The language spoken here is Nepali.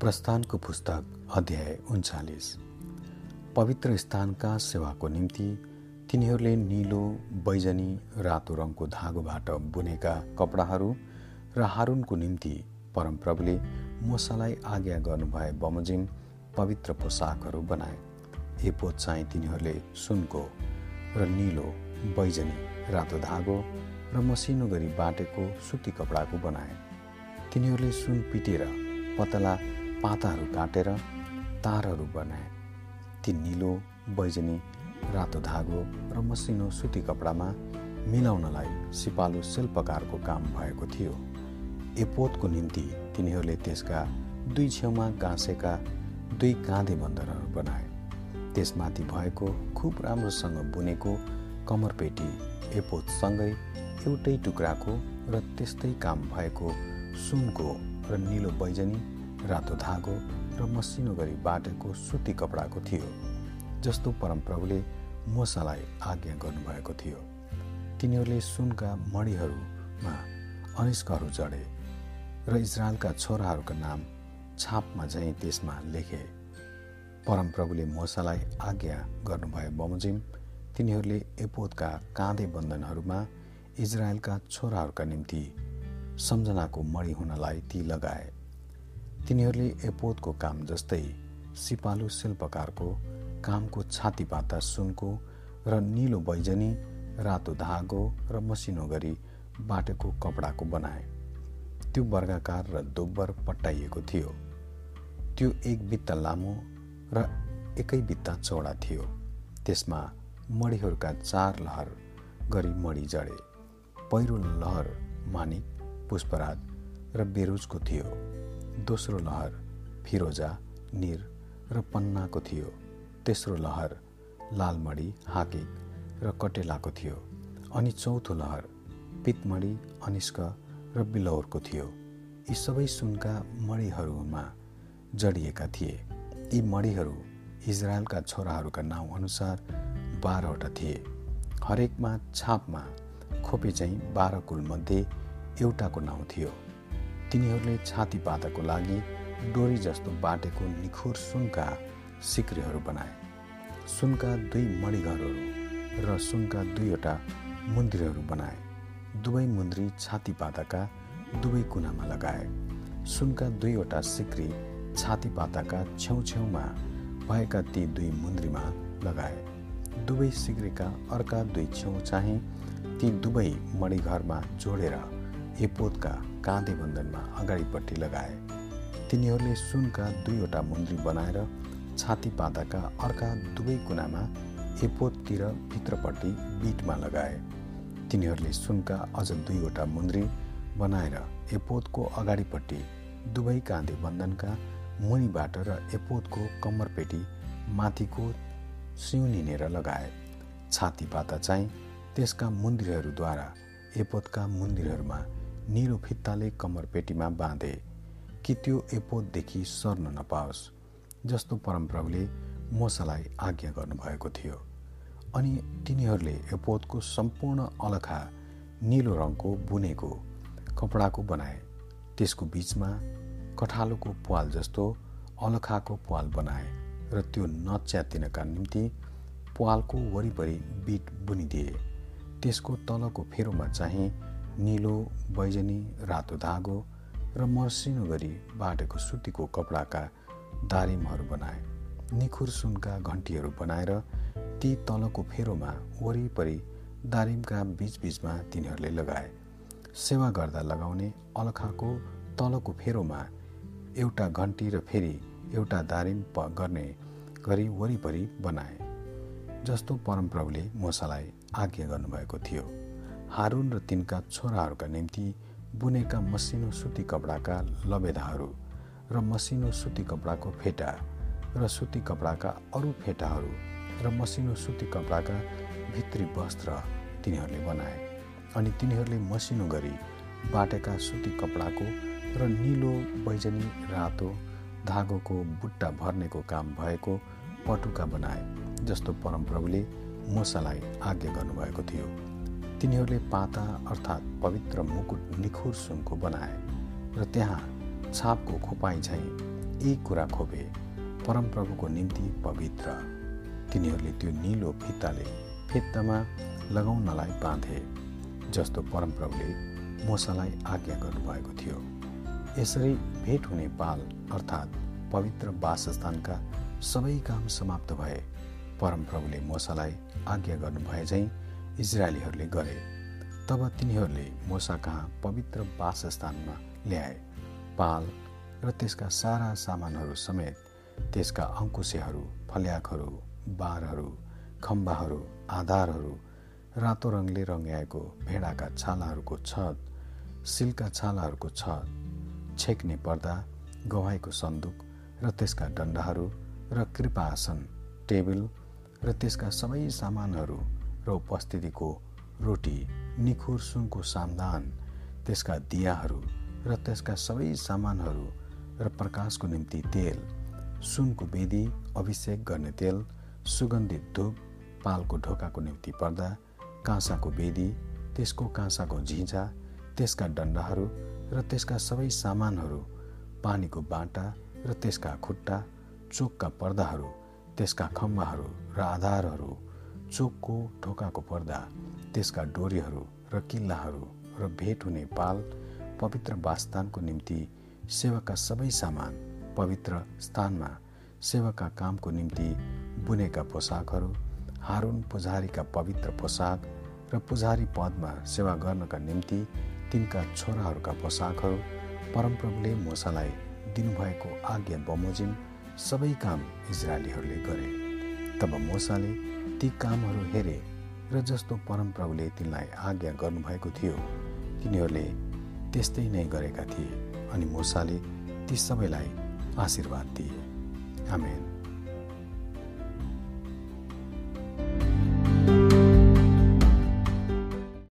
प्रस्थानको पुस्तक अध्याय उन्चालिस। पवित्र स्थानका सेवाको निम्ति तिनीहरूले निलो बैजनी रातो रङको धागोबाट बुनेका कपडाहरू र हारुनको निम्ति परमप्रभुले मोसालाई आज्ञा गर्नुभए बमोजिम पवित्र पोसाकहरू बनाए। एपोत चाहिँ तिनीहरूले सुनको र निलो बैजनी रातो धागो र मसिनो गरी बाटेको सुती कपडाको बनाए। तिनीहरूले सुन पिटेर पतला पाताहरू काटेर तारहरू बनाए। ती निलो बैजनी रातो धागो र मसिनो सुती कपडामा मिलाउनलाई सिपालु शिल्पकारको काम भएको थियो। एपोतको निम्ति तिनीहरूले त्यसका दुई छेउमा गाँसेका दुई काँधे बन्दरहरू बनाए। त्यसमाथि भएको खुब राम्रोसँग बुनेको कमरपेटी एपोतसँगै एउटै टुक्राको र त्यस्तै काम भएको सुनको र निलो बैजनी रातो धागो र मसिनो गरी बाटेको सुती कपडाको थियो जस्तो परमप्रभुले मोसालाई आज्ञा गर्नुभएको थियो। तिनीहरूले सुनका मणिहरूमा अनिस्कहरू जडे र इजरायलका छोराहरूका नाम छापमा झैँ त्यसमा लेखे। परमप्रभुले मोसालाई आज्ञा गर्नुभए बमोजिम तिनीहरूले एपोतका काँधे बन्धनहरूमा इजरायलका छोराहरूका निम्ति सम्झनाको मणि हुनलाई ती लगाए। तिनीहरूले एपोतको काम जस्तै सिपालु शिल्पकारको कामको छातीपाता सुनको र निलो बैजनी रातो धागो र मसिनो गरी बाटेको कपडाको बनाए। त्यो वर्गाकार र दोब्बर पट्टाइएको थियो। त्यो एक बित्ता लामो र एकै बित्ता चौडा थियो। त्यसमा मणिहरूका चार लहर गरी मणि जडे। पहिरो लहर मानिक पुष्पराज र बेरुजको थियो। दोस्रो लहर फिरोजा निर र पन्नाको थियो। तेस्रो लहर लालमडी हाकिक र कटेलाको थियो अनि चौथो लहर पितमडी अनिस्क र बिलौरको थियो। यी सबै सुनका मणिहरूमा जडिएका थिए। यी मणिहरू इजरायलका छोराहरूका नाउँ अनुसार बाह्रवटा थिए। हरेकमा छापमा खोपे चाहिँ बाह्र कुलमध्ये एउटाको नाउँ थियो। तिनीहरूले छाती पाताको लागि डोरी जस्तो बाटेको निखोर सुनका सिक्रीहरू बनाए। सुनका दुई मणिघरहरू र सुनका दुईवटा मन्दिरहरू बनाए। दुवै मुन्द्री छाती पाताका दुवै कुनामा लगाए। सुनका दुईवटा सिक्री छाती पाताका छेउछेउमा भएका ती दुई मुन्द्रीमा लगाए। दुवै सिक्रीका अर्का दुई छेउ चाहिँ ती दुवै मणिघरमा जोडेर एपोतका काँधे बन्धनमा अगाडिपट्टि लगाए। तिनीहरूले सुनका दुईवटा मुन्द्री बनाएर छाती पाताका अर्का दुवै कुनामा एपोततिर भित्रपट्टि बिटमा लगाए। तिनीहरूले सुनका अझ दुईवटा मुन्द्री बनाएर एपोतको अगाडिपट्टि दुवै काँधे बन्धनका मुनिबाट र एपोतको कम्मरपेटी माथिको सिउनिनेर लगाए। छाती पाता चाहिँ त्यसका मुन्द्रीहरूद्वारा एपोतका मन्दिरहरूमा निलो फित्ताले कम्मरपेटीमा बाँधे कि त्यो एपोतदेखि सर्न नपाओस् जस्तो परमप्रभुले मोसालाई आज्ञा गर्नुभएको थियो। अनि तिनीहरूले एपोतको सम्पूर्ण अलखा निलो रङको बुनेको कपडाको बनाए। त्यसको बिचमा कठालोको पाल जस्तो अलखाको पाल बनाए र त्यो नच्यातिनका निम्ति पालको वरिपरि बिट बुनिदिए। त्यसको तलको फेरोमा चाहिँ निलो बैजनी रातो धागो र मसिनो गरी बाटेको सुतीको कपडाका दारिमहरू बनाए। निखुर सुनका घन्टीहरू बनाएर ती तलको फेरोमा वरिपरि दारिमका बिचबिचमा तिनीहरूले लगाए। सेवा गर्दा लगाउने अलखाको तलको फेरोमा एउटा घन्टी र फेरि एउटा दारिम गर्ने गरी वरिपरि बनाए जस्तो परमप्रभुले मोसालाई आज्ञा गर्नुभएको थियो। हारुन र तिनका छोराहरूका निम्ति बुनेका मसिनो सुती कपडाका लबेदाहरू र मसिनो सुती कपडाको फेटा र सुती कपडाका अरू फेटाहरू र मसिनो सुती कपडाका भित्री वस्त्र तिनीहरूले बनाए अनि तिनीहरूले मसिनो गरी बाटेका सुती कपडाको र निलो बैजनी रातो धागोको बुट्टा भर्नेको काम भएको पटुका बनाए जस्तो परमप्रभुले मोसालाई आज्ञा गर्नुभएको थियो। तिनीहरूले पाता अर्थात् पवित्र मुकुट निखुर सुनको बनाए र त्यहाँ छापको खोपाई झैँ यी कुरा खोपे परमप्रभुको निम्ति पवित्र। तिनीहरूले त्यो निलो फित्ताले फित्तामा लगाउनलाई बाँधे जस्तो परमप्रभुले मोसालाई आज्ञा गर्नुभएको थियो। यसरी भेट हुने पाल अर्थात् पवित्र वासस्थानका सबै काम समाप्त भए परमप्रभुले मोसालाई आज्ञा गर्नुभए झैँ इजरायलीहरूले गरे। तब तिनीहरूले मोसा कहाँ पवित्र वासस्थानमा ल्याए। पाल र त्यसका सारा सामानहरू समेत त्यसका अङ्कुशेहरू फल्याकहरू बारहरू खम्बाहरू आधारहरू रातो रङले रङ्ग्याएको भेडाका छालाहरूको छत सिल्का छालाहरूको छत छेक्ने पर्दा गवाईको सन्दुक र त्यसका डन्डाहरू र कृपासन टेबल र त्यसका सबै सामानहरू र उपस्थितिको रोटी निखुर सुनको सामदान त्यसका दियाहरू र त्यसका सबै सामानहरू र प्रकाशको निम्ति तेल सुनको वेदी अभिषेक गर्ने तेल सुगन्धित धुप पालको ढोकाको निम्ति पर्दा काँसाको वेदी त्यसको काँसाको झिझा त्यसका डन्डाहरू र त्यसका सबै सामानहरू पानीको बाटा र त्यसका खुट्टा चोकका पर्दाहरू त्यसका खम्बाहरू र आधारहरू चोकको ढोकाको पर्दा त्यसका डोरीहरू र किल्लाहरू र भेट हुने पाल पवित्र वासस्थानको निम्ति सेवाका सबै सामान पवित्र स्थानमा सेवाका कामको निम्ति बुनेका पोसाकहरू हारुन पुजारीका पवित्र पोसाक र पुजारी पदमा सेवा गर्नका निम्ति तिनका छोराहरूका पोसाकहरू परमप्रभुले मोसालाई दिनुभएको आज्ञा बमोजिम सबै काम इजरायलीहरूले गरे। तब मोसाले ती कामहरू हेरे र जस्तो परमप्रभुले तिनलाई आज्ञा गर्नुभएको थियो तिनीहरूले त्यस्तै नै गरेका थिए अनि मुसाले ती सबैलाई आशीर्वाद दिए। आमेन।